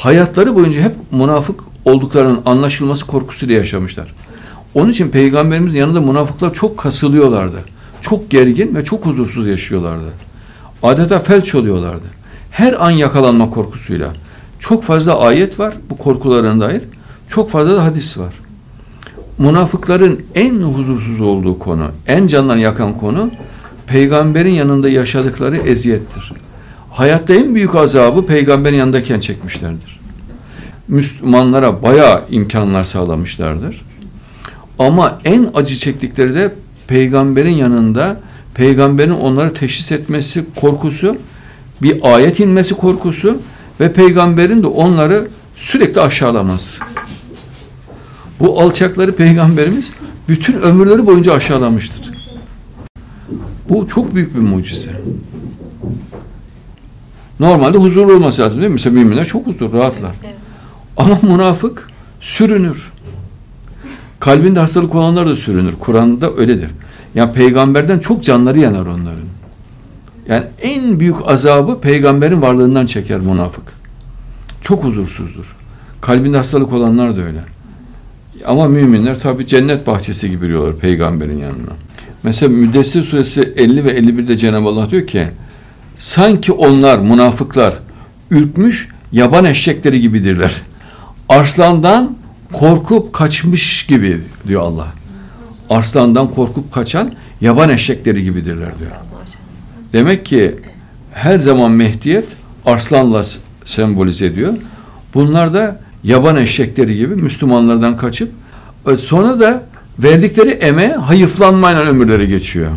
hayatları boyunca hep münafık olduklarının anlaşılması korkusuyla yaşamışlar. Onun için peygamberimizin yanında münafıklar çok kasılıyorlardı. Çok gergin ve çok huzursuz yaşıyorlardı. Adeta felç oluyorlardı. Her an yakalanma korkusuyla. Çok fazla ayet var bu korkularına dair. Çok fazla da hadis var. Münafıkların en huzursuz olduğu konu, en candan yakan konu peygamberin yanında yaşadıkları eziyettir. Hayatta en büyük azabı peygamberin yanındayken çekmişlerdir. Müslümanlara bayağı imkanlar sağlamışlardır. Ama en acı çektikleri de peygamberin yanında peygamberin onları teşhis etmesi korkusu, bir ayet inmesi korkusu ve peygamberin de onları sürekli aşağılaması. Bu alçakları peygamberimiz bütün ömürleri boyunca aşağılamıştır. Bu çok büyük bir mucize. Normalde huzurlu olması lazım değil mi? Mesela müminler çok huzur, rahatlar. Ama münafık sürünür. Kalbinde hastalık olanlar da sürünür. Kur'an'da öyledir. Yani peygamberden çok canları yanar onların. Yani en büyük azabı peygamberin varlığından çeker münafık. Çok huzursuzdur. Kalbinde hastalık olanlar da öyle. Ama müminler tabi cennet bahçesi gibi yürüyorlar peygamberin yanına. Mesela Müddessir suresi 50 ve 51'de Cenab-ı Allah diyor ki sanki onlar münafıklar ürkmüş yaban eşekleri gibidirler. Arslandan korkup kaçmış gibi diyor Allah. Arslandan korkup kaçan yaban eşekleri gibidirler diyor. Demek ki her zaman Mehdiyet arslanla sembolize ediyor. Bunlar da yaban eşekleri gibi Müslümanlardan kaçıp e, sonra da verdikleri eme hayıflanmayla ömürleri geçiyor.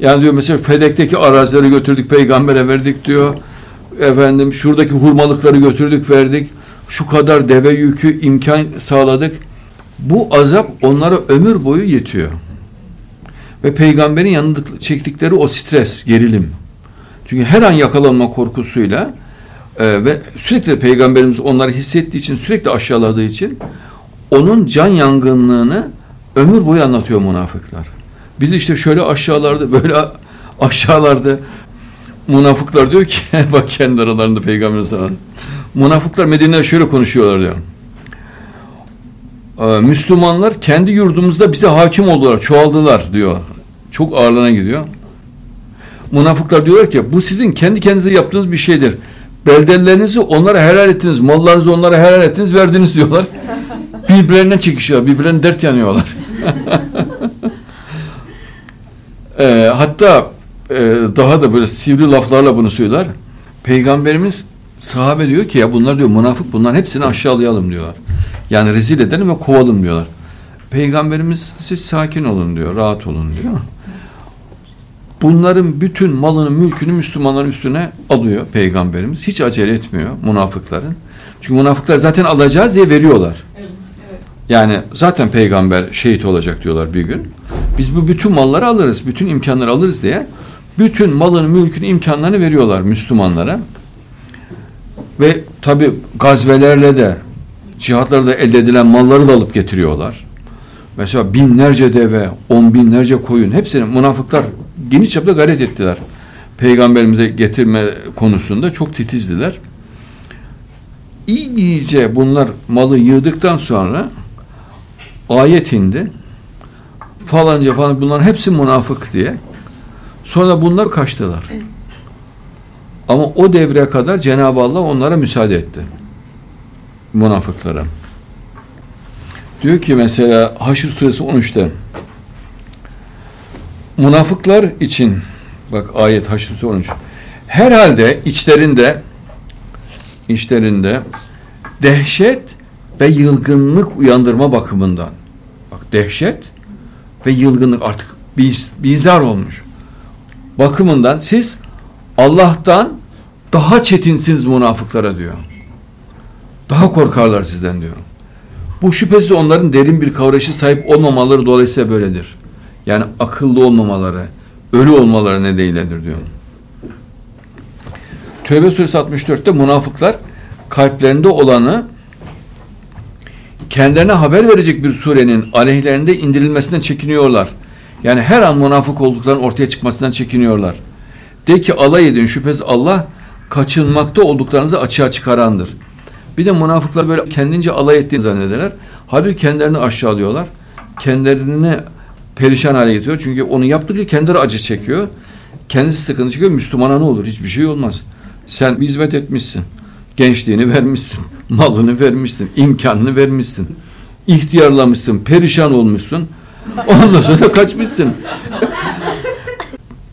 Yani diyor mesela Fedek'teki arazileri götürdük peygambere verdik diyor. Efendim şuradaki hurmalıkları götürdük verdik. Şu kadar deve yükü imkan sağladık. Bu azap onlara ömür boyu yetiyor. Ve peygamberin yanında çektikleri o stres, gerilim. Çünkü her an yakalanma korkusuyla e, ve sürekli peygamberimiz onları hissettiği için, sürekli aşağıladığı için onun can yangınlığını ömür boyu anlatıyor münafıklar. Biz işte şöyle aşağılarda, böyle aşağılarda münafıklar diyor ki, bak kendi aralarında peygamber sana. Münafıklar Medine'de şöyle konuşuyorlar diyor. Ee, Müslümanlar kendi yurdumuzda bize hakim oldular, çoğaldılar diyor. Çok ağırlığına gidiyor. Münafıklar diyorlar ki bu sizin kendi kendinize yaptığınız bir şeydir. Beldelerinizi onlara helal ettiniz, mallarınızı onlara helal ettiniz, verdiniz diyorlar. Birbirlerine çekişiyor, birbirlerine dert yanıyorlar. e, hatta e, daha da böyle sivri laflarla bunu söyler. Peygamberimiz sahabe diyor ki ya bunlar diyor münafık bunların hepsini aşağılayalım diyorlar. Yani rezil edelim ve kovalım diyorlar. Peygamberimiz siz sakin olun diyor, rahat olun diyor. Bunların bütün malını, mülkünü Müslümanların üstüne alıyor Peygamberimiz. Hiç acele etmiyor münafıkların. Çünkü münafıklar zaten alacağız diye veriyorlar. Yani zaten peygamber şehit olacak diyorlar bir gün. Biz bu bütün malları alırız, bütün imkanları alırız diye bütün malını, mülkünü, imkanlarını veriyorlar Müslümanlara. Ve tabi gazvelerle de cihatlarda elde edilen malları da alıp getiriyorlar. Mesela binlerce deve, on binlerce koyun hepsini münafıklar geniş çapta gayret ettiler. Peygamberimize getirme konusunda çok titizdiler. İyice bunlar malı yığdıktan sonra ayet indi. Falanca falan bunların hepsi münafık diye. Sonra bunlar kaçtılar. Ama o devre kadar Cenab-ı Allah onlara müsaade etti. Münafıklara. Diyor ki mesela Haşr suresi 13'te münafıklar için bak ayet Haşr suresi 13 herhalde içlerinde içlerinde dehşet ve yılgınlık uyandırma bakımından bak dehşet ve yılgınlık artık biz, bizar olmuş bakımından siz Allah'tan daha çetinsiniz münafıklara diyor. Daha korkarlar sizden diyor. Bu şüphesiz onların derin bir kavrayışı sahip olmamaları dolayısıyla böyledir. Yani akıllı olmamaları, ölü olmaları nedeniyle diyor. Tövbe suresi 64'te münafıklar kalplerinde olanı kendilerine haber verecek bir surenin aleyhlerinde indirilmesinden çekiniyorlar. Yani her an münafık olduklarının ortaya çıkmasından çekiniyorlar. De ki alay edin şüphesiz Allah kaçınmakta olduklarınızı açığa çıkarandır. Bir de münafıklar böyle kendince alay ettiğini zannederler. Halbuki kendilerini aşağılıyorlar. Kendilerini perişan hale getiriyor. Çünkü onu yaptıkça kendileri acı çekiyor. Kendisi sıkıntı çekiyor. Müslümana ne olur? Hiçbir şey olmaz. Sen hizmet etmişsin. Gençliğini vermişsin. Malını vermişsin. imkanını vermişsin. ihtiyarlamışsın. Perişan olmuşsun. Ondan sonra kaçmışsın.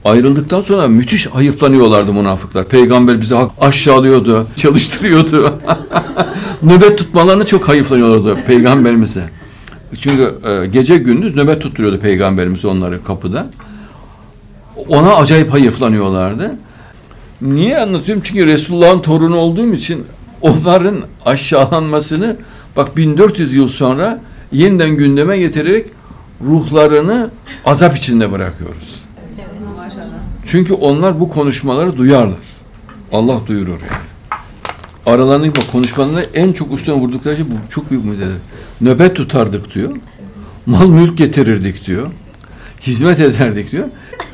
Ayrıldıktan sonra müthiş hayıflanıyorlardı münafıklar. Peygamber bizi aşağılıyordu, çalıştırıyordu. nöbet tutmalarını çok hayıflanıyorlardı peygamberimize. Çünkü e, gece gündüz nöbet tutturuyordu peygamberimiz onları kapıda. Ona acayip hayıflanıyorlardı. Niye anlatıyorum? Çünkü Resulullah'ın torunu olduğum için onların aşağılanmasını bak 1400 yıl sonra yeniden gündeme getirerek ruhlarını azap içinde bırakıyoruz. Çünkü onlar bu konuşmaları duyarlar. Allah duyurur yani. Aralarındaki konuşmalarında en çok üstüne vurdukları şey bu çok büyük müddet. Nöbet tutardık diyor. Mal mülk getirirdik diyor. Hizmet ederdik diyor.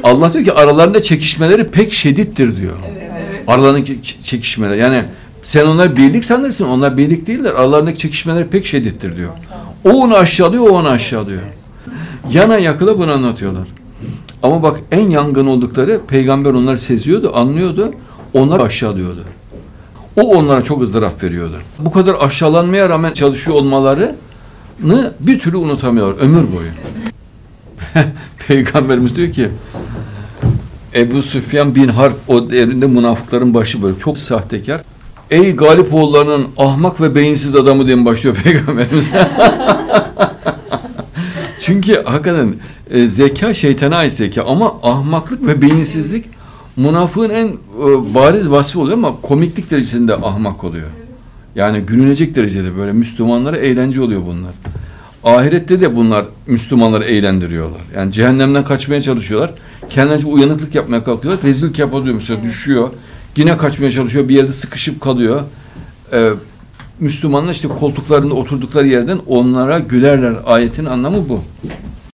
Allah diyor ki aralarında çekişmeleri pek şedittir diyor. Aralarındaki çekişmeler yani sen onlar birlik sanırsın. Onlar birlik değiller. Aralarındaki çekişmeler pek şedittir diyor. O onu aşağılıyor, o onu aşağılıyor. Yana yakıla bunu anlatıyorlar. Ama bak en yangın oldukları peygamber onları seziyordu, anlıyordu. Onlar aşağılıyordu. O onlara çok ızdırap veriyordu. Bu kadar aşağılanmaya rağmen çalışıyor olmalarını bir türlü unutamıyor ömür boyu. Peygamberimiz diyor ki Ebu Süfyan bin Harp o devrinde münafıkların başı böyle çok sahtekar. Ey galip oğullarının ahmak ve beyinsiz adamı diye başlıyor Peygamberimiz. Çünkü hakikaten e, zeka şeytana ait zeka ama ahmaklık ve beyinsizlik münafığın en e, bariz vasfı oluyor ama komiklik derecesinde ahmak oluyor. Yani gülünecek derecede böyle Müslümanlara eğlence oluyor bunlar. Ahirette de bunlar Müslümanları eğlendiriyorlar. Yani cehennemden kaçmaya çalışıyorlar. Kendince uyanıklık yapmaya kalkıyorlar. Rezillik yapıyor mesela düşüyor. Yine kaçmaya çalışıyor. Bir yerde sıkışıp kalıyor. Ee, Müslümanlar işte koltuklarında oturdukları yerden onlara gülerler. Ayetin anlamı bu.